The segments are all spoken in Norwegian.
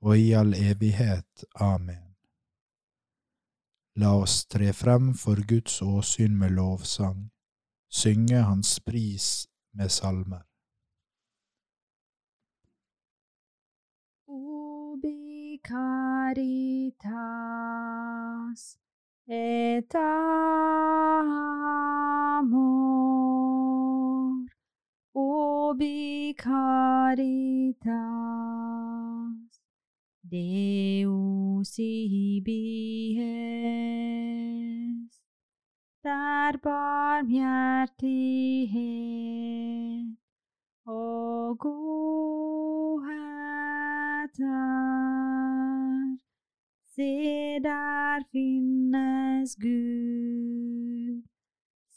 og i all evighet. Amen. La oss tre frem for Guds åsyn med lovsang, synge Hans pris med salmer. Obi caritas et amor, obi caritas Deus ibi est, der barmhjertighet og godhet. Se, der finnes Gud.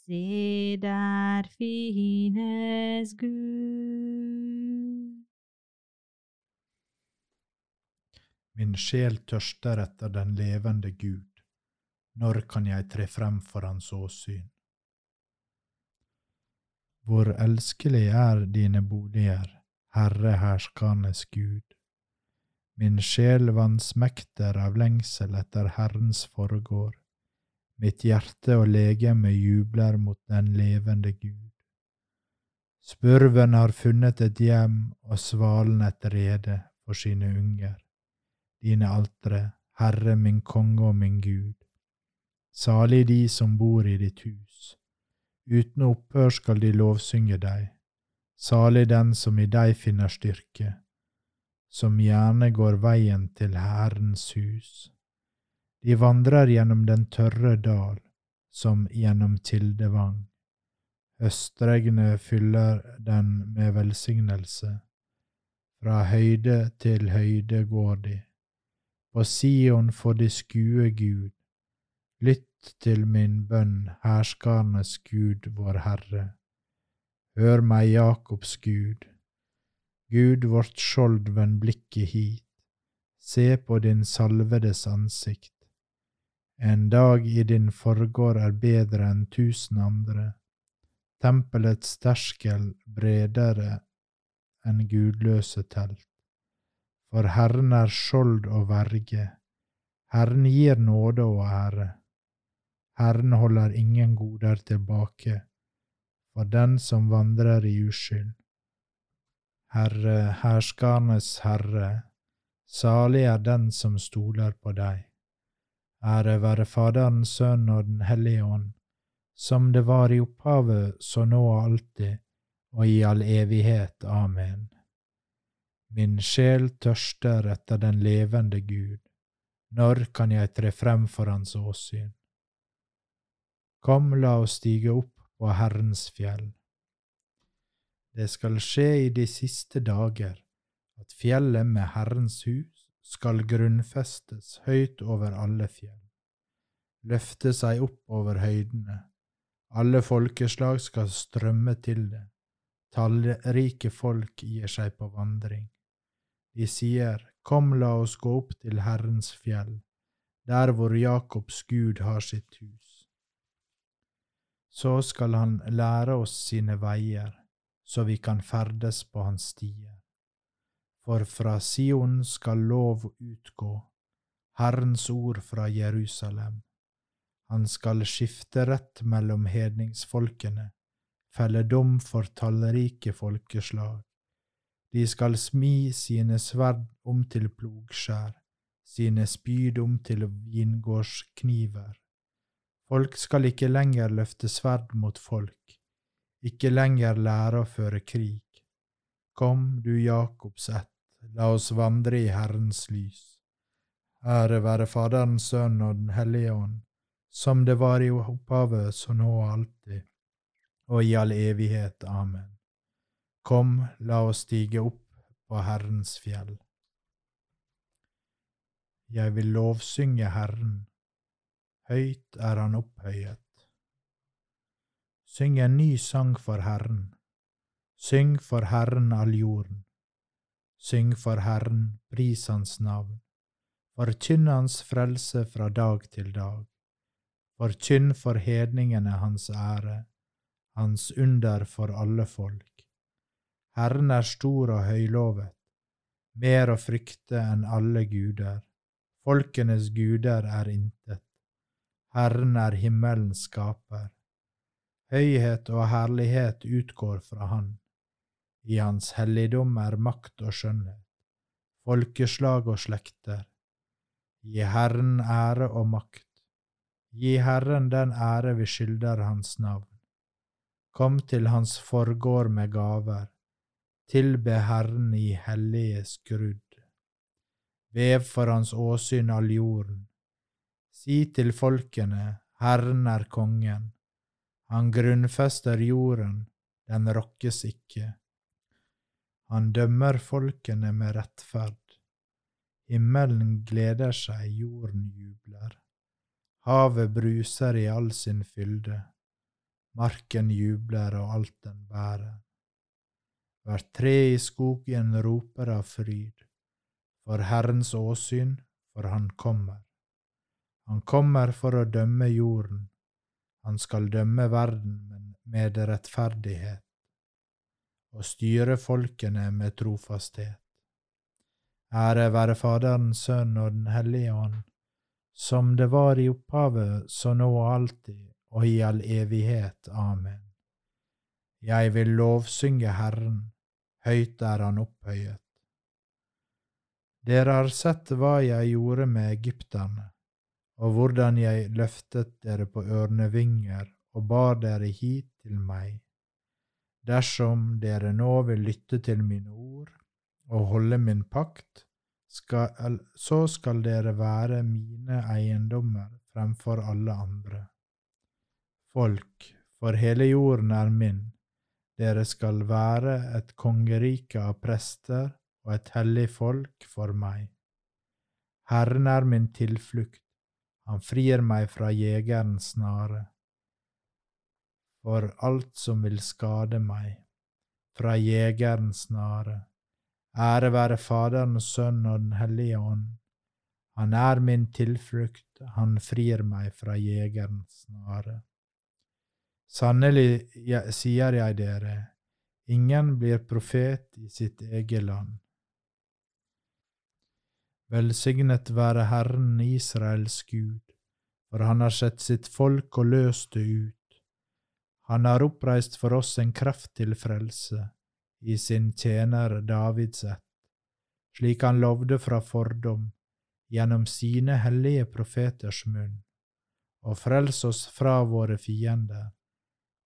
Se, der finnes Gud. Min sjel tørster etter den levende Gud. Når kan jeg tre frem for Hans åsyn? Hvor elskelig er dine boliger, Herre herskernes Gud. Min sjel vansmekter av lengsel etter Herrens forgård. Mitt hjerte og legeme jubler mot den levende Gud. Spurven har funnet et hjem og svalen et rede for sine unger dine altre, Herre min konge og min Gud. Salig de som bor i ditt hus. Uten opphør skal de lovsynge deg. Salig den som i deg finner styrke, som gjerne går veien til Herrens hus. De vandrer gjennom den tørre dal, som gjennom Tildevang. Høstregnet fyller den med velsignelse. Fra høyde til høyde går de. På Sion får de skue Gud. Lytt til min bønn, herskarenes Gud, vår Herre. Hør meg, Jakobs Gud. Gud vårt skjold, vend blikket hit. Se på din salvedes ansikt. En dag i din forgård er bedre enn tusen andre. Tempelets terskel bredere enn gudløse telt for Herren er skjold og verge. Herren gir nåde og ære. Herren holder ingen goder tilbake for den som vandrer i uskyld. Herre, herskernes Herre, salig er den som stoler på deg. Ære være Faderen, Sønn og Den hellige ånd, som det var i opphavet, så nå og alltid, og i all evighet. Amen. Min sjel tørster etter den levende Gud, Når kan jeg tre frem for Hans åsyn? Kom, la oss stige opp på Herrens fjell. Det skal skje i de siste dager at fjellet med Herrens hus skal grunnfestes høyt over alle fjell, løfte seg opp over høydene, alle folkeslag skal strømme til det, tallrike folk gir seg på vandring. De sier, Kom, la oss gå opp til Herrens fjell, der hvor Jakobs Gud har sitt hus. Så skal han lære oss sine veier, så vi kan ferdes på hans stier. For fra Sion skal lov utgå, Herrens ord fra Jerusalem. Han skal skifte rett mellom hedningsfolkene, felle dom for tallrike folkeslag. De skal smi sine sverd om til plogskjær, sine spyd om til vingårdskniver. Folk skal ikke lenger løfte sverd mot folk, ikke lenger lære å føre krig. Kom, du Jakobs ett, la oss vandre i Herrens lys. Ære være Faderens Sønn og Den hellige ånd, som det var i opphavet, så nå og alltid, og i all evighet. Amen. Kom, la oss stige opp på Herrens fjell. Jeg vil lovsynge Herren, høyt er Han opphøyet. Syng en ny sang for Herren, syng for Herren all jorden. Syng for Herren, pris Hans navn, forkynn Hans frelse fra dag til dag. Forkynn for hedningene Hans ære, Hans under for alle folk. Herren er stor og høylovet, mer å frykte enn alle guder. Folkenes guder er intet. Herren er himmelens skaper. Høyhet og herlighet utgår fra Han. I Hans helligdom er makt og skjønnhet, folkeslag og slekter. Gi Herren ære og makt. Gi Herren den ære vi skylder Hans navn. Kom til Hans forgård med gaver Tilbe Herren i hellige skrudd. Vev for hans åsyn all jorden. Si til folkene, Herren er kongen. Han grunnfester jorden, den rokkes ikke. Han dømmer folkene med rettferd. Himmelen gleder seg, jorden jubler. Havet bruser i all sin fylde. Marken jubler og alt den bærer. Hvert tre i skogen roper av fryd, for Herrens åsyn, for Han kommer. Han kommer for å dømme jorden, han skal dømme verden med rettferdighet, og styre folkene med trofasthet. Ære være Faderen, Sønnen og Den hellige ånd, som det var i opphavet, så nå og alltid, og i all evighet. Amen. Jeg vil lovsynge Herren, høyt er han opphøyet. Dere har sett hva jeg gjorde med egypterne, og hvordan jeg løftet dere på ørnevinger og bar dere hit til meg. Dersom dere nå vil lytte til mine ord og holde min pakt, skal, så skal dere være mine eiendommer fremfor alle andre. Folk, for hele jorden er min, dere skal være et kongerike av prester og et hellig folk for meg. Herren er min tilflukt, han frir meg fra jegerens snare. For alt som vil skade meg, fra jegerens snare. Ære være Faderen og Sønnen og Den hellige ånd. Han er min tilflukt, han frir meg fra jegerens snare. Sannelig sier jeg dere, ingen blir profet i sitt eget land. Velsignet være Herren Israels Gud, for han har sett sitt folk og løst det ut. Han har oppreist for oss en kraft til frelse, i sin tjener Davids ett, slik han lovde fra fordom, gjennom sine hellige profeters munn, og frels oss fra våre fiender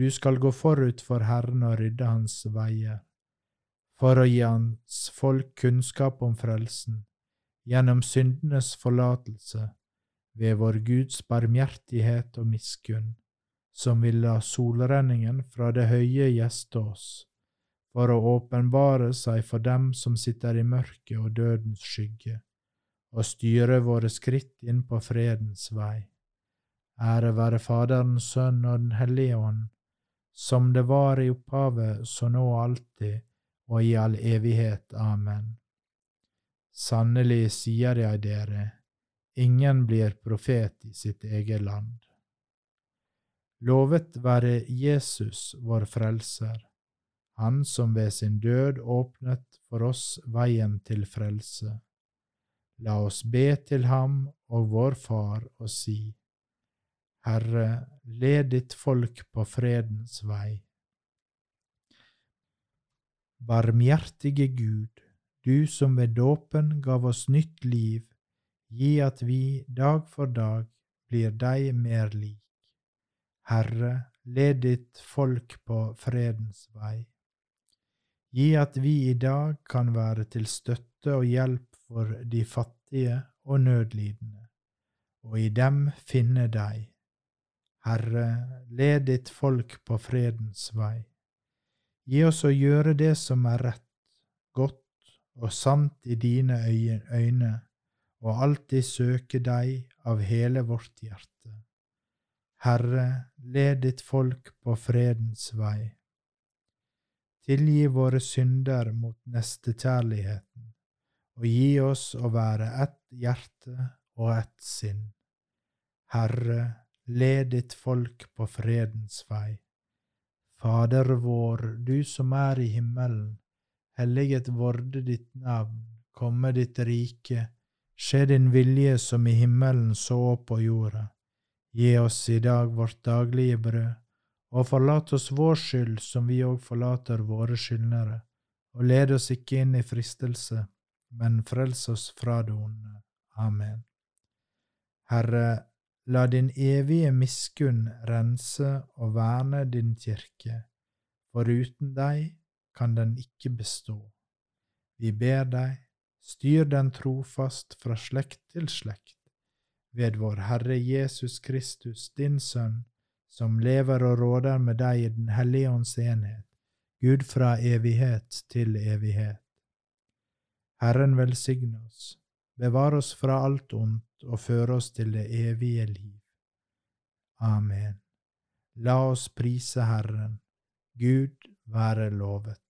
Du skal gå forut for Herren og rydde hans veier, for å gi hans folk kunnskap om frelsen, gjennom syndenes forlatelse, ved vår Guds barmhjertighet og miskunn, som vil la solrenningen fra det høye gjeste oss, for å åpenbare seg for dem som sitter i mørket og dødens skygge, og styre våre skritt inn på fredens vei. Ære være Faderen, Sønn og Den hellige ånd, som det var i opphavet, så nå og alltid, og i all evighet. Amen. Sannelig sier jeg dere, ingen blir profet i sitt eget land. Lovet være Jesus, vår Frelser, Han som ved sin død åpnet for oss veien til frelse. La oss be til ham og vår Far og si, Herre, led ditt folk på fredens vei. Barmhjertige Gud, du som ved dåpen gav oss nytt liv, gi at vi dag for dag blir deg mer lik. Herre, led ditt folk på fredens vei. Gi at vi i dag kan være til støtte og hjelp for de fattige og nødlidende, og i dem finne deg. Herre, led ditt folk på fredens vei. Gi oss å gjøre det som er rett, godt og sant i dine øyne, og alltid søke deg av hele vårt hjerte. Herre, led ditt folk på fredens vei. Tilgi våre synder mot nestekjærligheten, og gi oss å være ett hjerte og ett sinn. Herre, led ditt folk på fredens vei. Fader vår, du som er i himmelen. Helliget vorde ditt navn, komme ditt rike, skje din vilje som i himmelen så på jorda. Gi oss i dag vårt daglige brød, og forlat oss vår skyld som vi òg forlater våre skyldnere, og led oss ikke inn i fristelse, men frels oss fra det onde. Amen. Herre, la din evige miskunn rense og verne din kirke, for uten deg kan den ikke bestå. Vi ber deg, styr den trofast fra slekt til slekt, ved vår Herre Jesus Kristus, din Sønn, som lever og råder med deg i Den hellige ånds enhet, Gud fra evighet til evighet. Herren velsigne oss, bevare oss fra alt ondt og føre oss til det evige liv. Amen. La oss prise Herren. Gud være lovet.